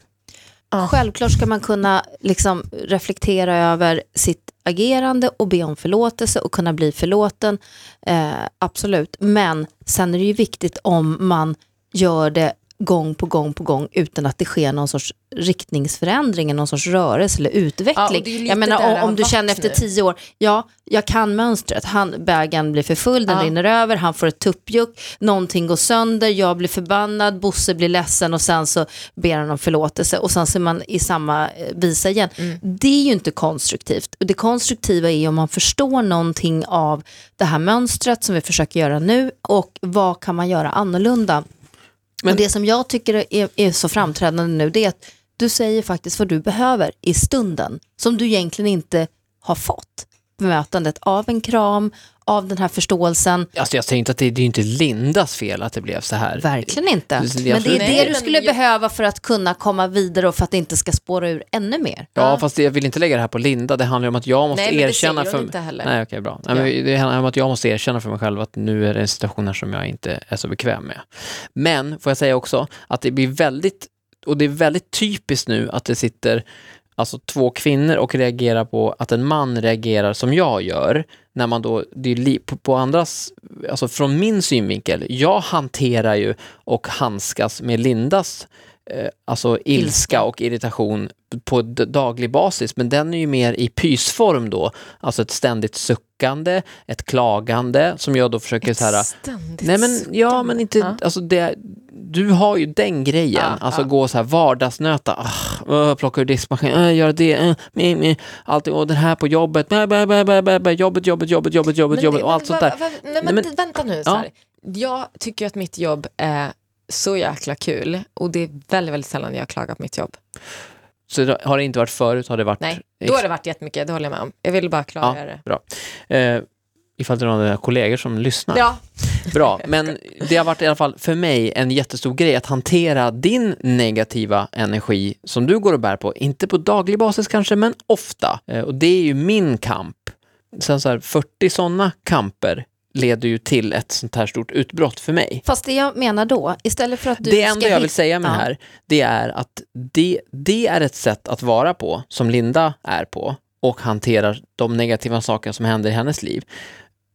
Självklart ska man kunna liksom reflektera över sitt agerande och be om förlåtelse och kunna bli förlåten. Eh, absolut. Men sen är det ju viktigt om man gör det gång på gång på gång utan att det sker någon sorts riktningsförändring, någon sorts rörelse eller Ja, utveckling. är lite jag menar om, om du känner efter tio år, ja, jag kan mönstret, han, bägaren blir för full, den Ja. rinner över, han får ett tuppjuck, någonting går sönder, jag blir förbannad, Bosse blir ledsen och sen så ber han om förlåtelse och sen ser man i samma eh, visa igen. Mm. Det är ju inte konstruktivt. Det konstruktiva är om man förstår någonting av det här mönstret som vi försöker göra nu och vad kan man göra annorlunda. Men- och det som jag tycker är, är så framträdande nu det är att du säger faktiskt vad du behöver i stunden som du egentligen inte har fått. Bemötandet av en kram, av den här förståelsen. Alltså jag säger inte att det, det är inte Lindas fel att det blev så här. Verkligen inte. Men det är absolut- det du skulle jag- behöva för att kunna komma vidare och för att det inte ska spåra ur ännu mer. Ja, fast jag vill inte lägga det här på Linda. Det handlar om att jag måste Nej, erkänna för... heller. Nej, okej, bra. Nej, men det handlar om att jag måste erkänna för mig själv att nu är det en situation här som jag inte är så bekväm med. Men, får jag säga också, att det blir väldigt, och det är väldigt typiskt nu att det sitter alltså två kvinnor och reagerar på att en man reagerar som jag gör. När man då, det är li, på, på andras, alltså från min synvinkel, jag hanterar ju och handskas med Lindas alltså ilska och irritation på daglig basis, men den är ju mer i pysform då, alltså ett ständigt suckande, ett klagande som jag då försöker så här, Ständigt nej men ja men inte, Ja. alltså det, du har ju den grejen, Ja, alltså ja. gå så här vardagsnöta, ah, plocka ur diskmaskinen, uh, göra det, uh, me, me, alltid, och det här på jobbet, bä, bä, bä, bä, bä, bä, jobbet, jobbet, jobbet, jobbet, jobbet, Men- jobbet och men allt sånt va- där. va- Nej, Nej, men, men- vänta nu. Så här. Jag tycker att mitt jobb är så jäkla kul och det är väldigt, väldigt sällan jag klagar på mitt jobb. Så det har det inte varit förut, har det varit Nej, då har det varit jättemycket, det håller jag med om. Jag vill bara klargöra det. bra. Eh, ifall det är några kollegor som lyssnar. Ja, Bra, men det har varit i alla fall för mig en jättestor grej att hantera din negativa energi som du går och bär på. Inte på daglig basis kanske, men ofta. Eh, Och det är ju min kamp. Sen så här, 40 sådana kamper leder ju till ett sånt här stort utbrott för mig. Fast det jag menar då, istället för att du det enda jag vill säga med det Ja. här, det är att det, det är ett sätt att vara på, som Linda är på, och hanterar de negativa saker som händer i hennes liv.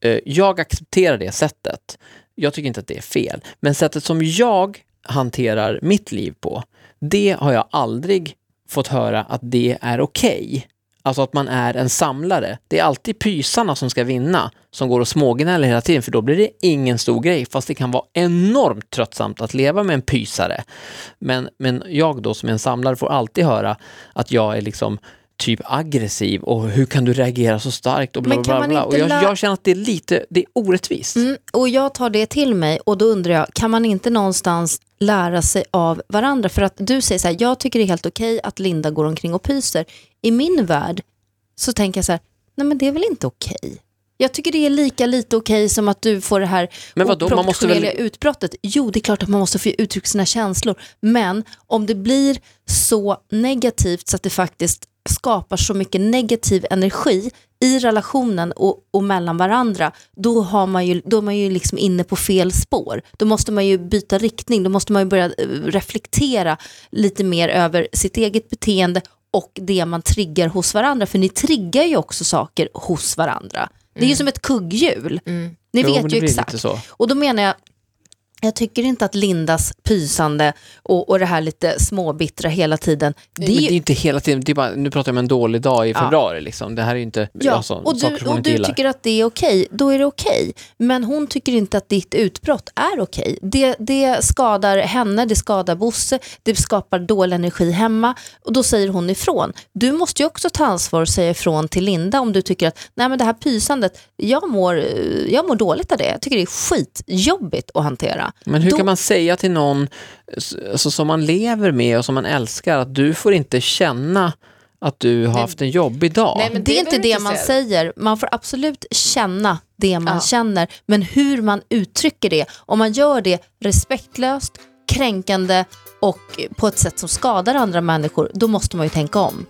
Eh, Jag accepterar det sättet. Jag tycker inte att det är fel. Men sättet som jag hanterar mitt liv på, det har jag aldrig fått höra att det är okej. Alltså att man är en samlare. Det är alltid pysarna som ska vinna, som går och smågnäller hela tiden, för då blir det ingen stor grej, fast det kan vara enormt tröttsamt att leva med en pysare. Men, men jag då som är en samlare får alltid höra att jag är liksom typ aggressiv och hur kan du reagera så starkt och bla bla bla. bla. Och jag, jag känner att det är lite, det är orättvist. Mm, och jag tar det till mig och då undrar jag, kan man inte någonstans lära sig av varandra? För att du säger så här, jag tycker det är helt okej att Linda går omkring och pyser. I min värld så tänker jag så här, nej men det är väl inte okej? Jag tycker det är lika lite okej som att du får det här Men vadå, måste väl- oproportionerliga utbrottet. Jo, det är klart att man måste få uttrycka sina känslor. Men om det blir så negativt så att det faktiskt skapar så mycket negativ energi i relationen och, och mellan varandra, då, har man ju, då är man ju liksom inne på fel spår. Då måste man ju byta riktning, då måste man ju börja eh, reflektera lite mer över sitt eget beteende och det man triggar hos varandra. För ni triggar ju också saker hos varandra. Det är ju som ett kugghjul. Ni Mm. Jo, men vet ju exakt. Och då menar jag, jag tycker inte att Lindas pysande och, och det här lite småbittra hela tiden, det Men är det ju är inte hela tiden, det bara, nu pratar jag om en dålig dag i Ja. februari liksom. Det här är ju inte Ja, alltså, och du, och du tycker att det är okej, då är det okej. Men hon tycker inte att ditt utbrott är okej. Det, det skadar henne, det skadar Bosse, det skapar dålig energi hemma och då säger hon ifrån. Du måste ju också ta ansvar och säga ifrån till Linda om du tycker att nej men det här pysandet, jag mår, jag mår dåligt av det. Jag tycker det är skitjobbigt att hantera. Men hur Då- kan man säga till någon alltså, som man lever med och som man älskar att du får inte känna att du har haft en jobbig dag? Nej, men det är det inte behöver det inte man säga. säger. Man får absolut känna det man Ja. känner. Men hur man uttrycker det, om man gör det respektlöst, kränkande och på ett sätt som skadar andra människor, då måste man ju tänka om.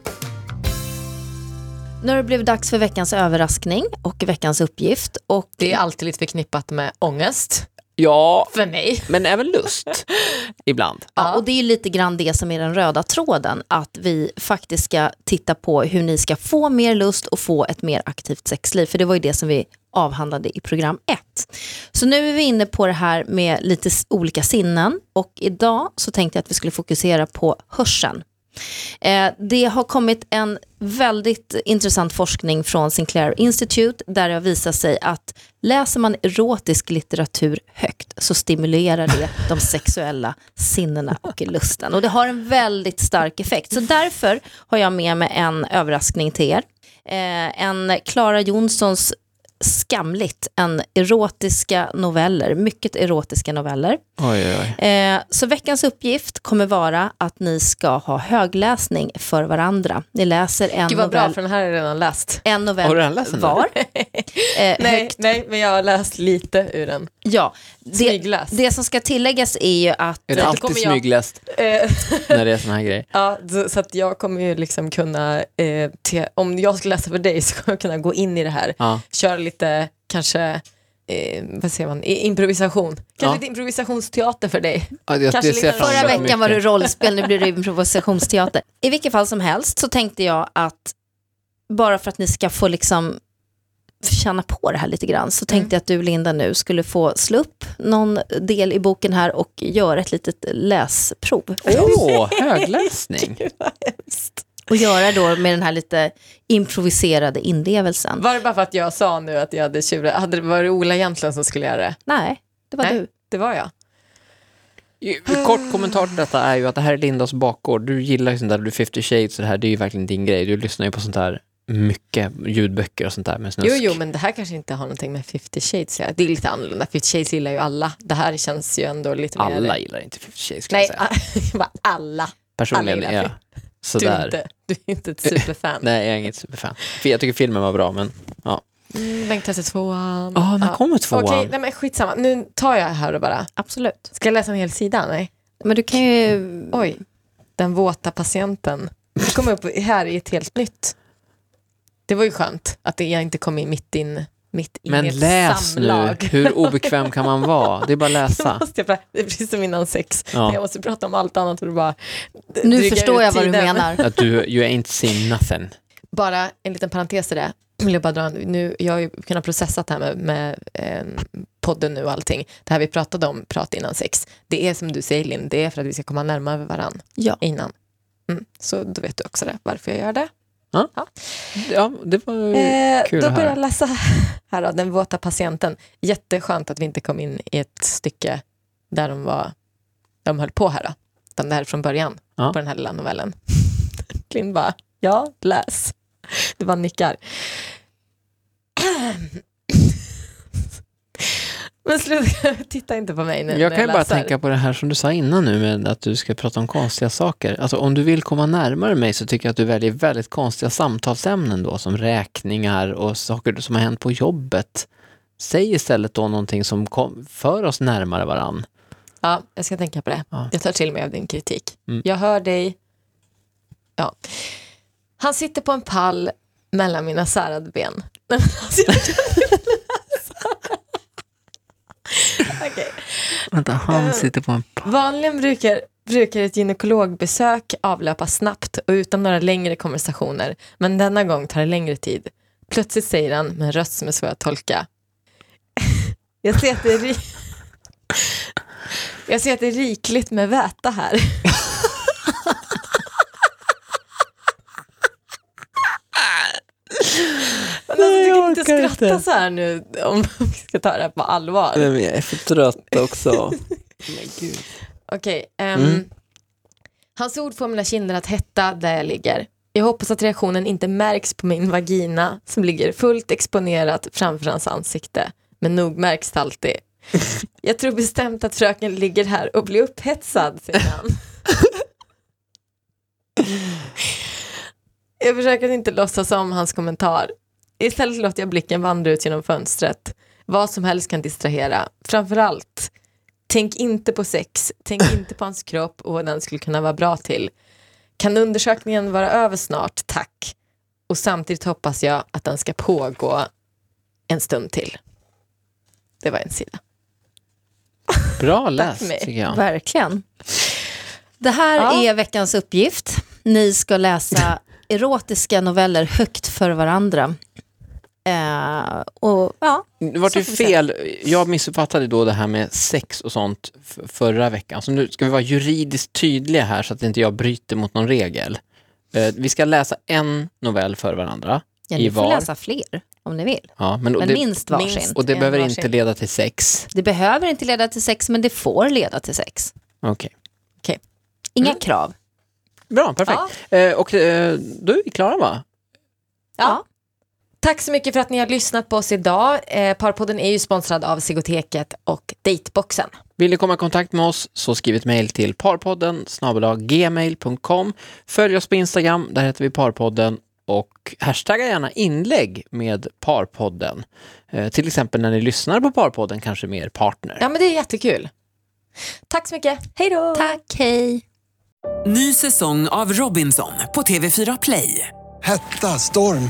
Nu har det blivit dags för veckans överraskning och veckans uppgift. Och det är alltid lite förknippat med ångest. Ja, för mig. men även lust. Ibland. Ja, och det är ju lite grann det som är den röda tråden, att vi faktiskt ska titta på hur ni ska få mer lust och få ett mer aktivt sexliv, för det var ju det som vi avhandlade i program 1. Så nu är vi inne på det här med lite olika sinnen och idag så tänkte jag att vi skulle fokusera på hörseln. Eh, det har kommit en väldigt intressant forskning från Sinclair Institute där det har visat sig att läser man erotisk litteratur högt så stimulerar det de sexuella sinnena och lusten. Och det har en väldigt stark effekt. Så därför har jag med mig en överraskning till er. Eh, en Clara Jonssons Skamligt, en erotiska noveller, mycket erotiska noveller. Oj, oj. Eh, så veckans uppgift kommer vara att ni ska ha högläsning för varandra. Ni läser en Gud vad bra, novell, för den här jag redan läst. en novell Har du redan läst den var. Eh, Nej, högt- nej, men jag har läst lite ur den. ja, det, det som ska tilläggas är ju att Är det kommer alltid jag- smygläst Eh, när det är såna här grejer? Ja, så, så att jag kommer ju liksom kunna, eh, te, om jag ska läsa för dig så kommer jag kunna gå in i det här, Ja. köra lite, kanske, eh, vad säger man, I- improvisation. Kanske Ja. lite improvisationsteater för dig. Ja, det, Kanske det lite- Förra veckan var det mycket. rollspel, nu blir det improvisationsteater. I vilket fall som helst så tänkte jag att bara för att ni ska få liksom känna på det här lite grann så tänkte jag att du Linda nu skulle få slå upp någon del i boken här och göra ett litet läsprov. Åh, högläsning. Och göra då med den här lite improviserade inlevelsen. Var det bara för att jag sa nu att jag hade tjurat? Hade det varit Ola egentligen som skulle göra det? Nej, det var Nej. du. Det var jag. Kort kommentar till detta är ju att det här är Lindas bakgård. Du gillar ju sånt där, du är 50 shades och det här, det är ju verkligen din grej. Du lyssnar ju på sånt här mycket, ljudböcker och sånt där med snusk. Jo, jo, men det här kanske inte har någonting med 50 shades att. Det är lite annorlunda. 50 shades gillar ju alla. Det här känns ju ändå lite mer... Alla gillar inte 50 shades kan Nej, jag säga. alla. Personligen alla är jag sådär. Du är inte ett superfan. Nej, jag är inget superfan. Jag tycker filmen var bra, men ja. Mm, Bengt 32an. Ja, när kommer tvåan? Okej, nej men skitsamma. Nu tar jag här och bara. Absolut. Ska jag läsa en hel sida? Nej. Men du kan ju... Oj, den våta patienten. Det kom upp här i ett helt nytt. Det var ju skönt att det- jag inte kom in mitt in mitt Men läs samlag. nu, hur obekväm kan man vara? Det är bara att läsa. måste jag, det är precis som innan sex. Ja. Jag måste prata om allt annat och du bara Nu dryga förstår ut jag vad du tiden. menar. Att du, you ain't seen nothing. Bara en liten parentes i det. Vill jag, bara dra, en- nu, jag har ju kunnat processa det här med, med eh, podden nu och allting. Det här vi pratade om, prat innan sex. Det är som du säger Linn, det är för att vi ska komma närmare varandra Ja. innan. Mm. Så då vet du också det, varför jag gör det. Ja, det var Eh, kul då börjar jag läsa här då, Den våta patienten. Jätteskönt att vi inte kom in i ett stycke där de, var, där de höll på här. Då. Utan det här är från början Ja. på den här lilla novellen. Linn bara, ja, läs. Det var nickar. Men sluta, titta inte på mig nu Jag när kan ju bara läser. tänka på det här som du sa innan nu med att du ska prata om konstiga saker. Alltså om du vill komma närmare mig så tycker jag att du väljer väldigt konstiga samtalsämnen då som räkningar och saker som har hänt på jobbet. Säg istället då någonting som kom, för oss närmare varann. Ja, jag ska tänka på det. Ja. Jag tar till mig av din kritik. Mm. Jag hör dig. Ja. Han sitter på en pall mellan mina särade ben. Okej. Vänta, han Eh. sitter på en... Vanligen brukar, brukar ett gynekologbesök avlöpa snabbt och utan några längre konversationer. Men denna gång tar det längre tid. Plötsligt säger han med en röst som är svår att tolka. Jag ser att det är, ri- jag ser att det är rikligt med väta här. Men alltså, du kan inte orkar inte. skratta så här nu om vi ska ta det här på allvar. men jag är för trött också. Men gud. Okej. ehm, Mm. Hans ord får mina kinder att hetta där jag ligger. Jag hoppas att reaktionen inte märks på min vagina som ligger fullt exponerat framför hans ansikte. Men nog märks det alltid. Jag tror bestämt att fröken ligger här och blir upphetsad, säger han. Jag försöker inte låtsas om hans kommentar. Istället låter jag blicken vandra ut genom fönstret. Vad som helst kan distrahera. Framförallt Tänk inte på sex, tänk inte på hans kropp och vad den skulle kunna vara bra till. Kan undersökningen vara över snart, tack. Och samtidigt hoppas jag att den ska pågå en stund till. Det var en sida. Bra läst tycker jag. Verkligen. Det här Ja. är veckans uppgift. Ni ska läsa erotiska noveller högt för varandra. Eh, och ja, Det var ju fel. Jag missuppfattade då det här med sex och sånt förra veckan. Så nu ska vi vara juridiskt tydliga här så att inte jag bryter mot någon regel. Eh, Vi ska läsa en novell för varandra. ja I ni får var. läsa fler om ni vill. Ja, men, och Men det, minst varsin. minst. och det behöver varsin. inte leda till sex. Det behöver inte leda till sex, men det får leda till sex. Okej. Inga Mm. krav. Bra, perfekt. Eh, och eh, då är vi klara va? Ja. Tack så mycket för att ni har lyssnat på oss idag. Eh, Parpodden är ju sponsrad av Sigoteket och Dateboxen. Vill ni komma i kontakt med oss så skriv ett mejl till parpodden gmail.com. Följ oss på Instagram, där heter vi parpodden och hashtagga gärna inlägg med parpodden. Eh, till exempel när ni lyssnar på parpodden, kanske med er partner. Ja men det är jättekul. Tack så mycket. Hej då! Tack, hej. Ny säsong av Robinson på TV4 Play. Hetta, storm,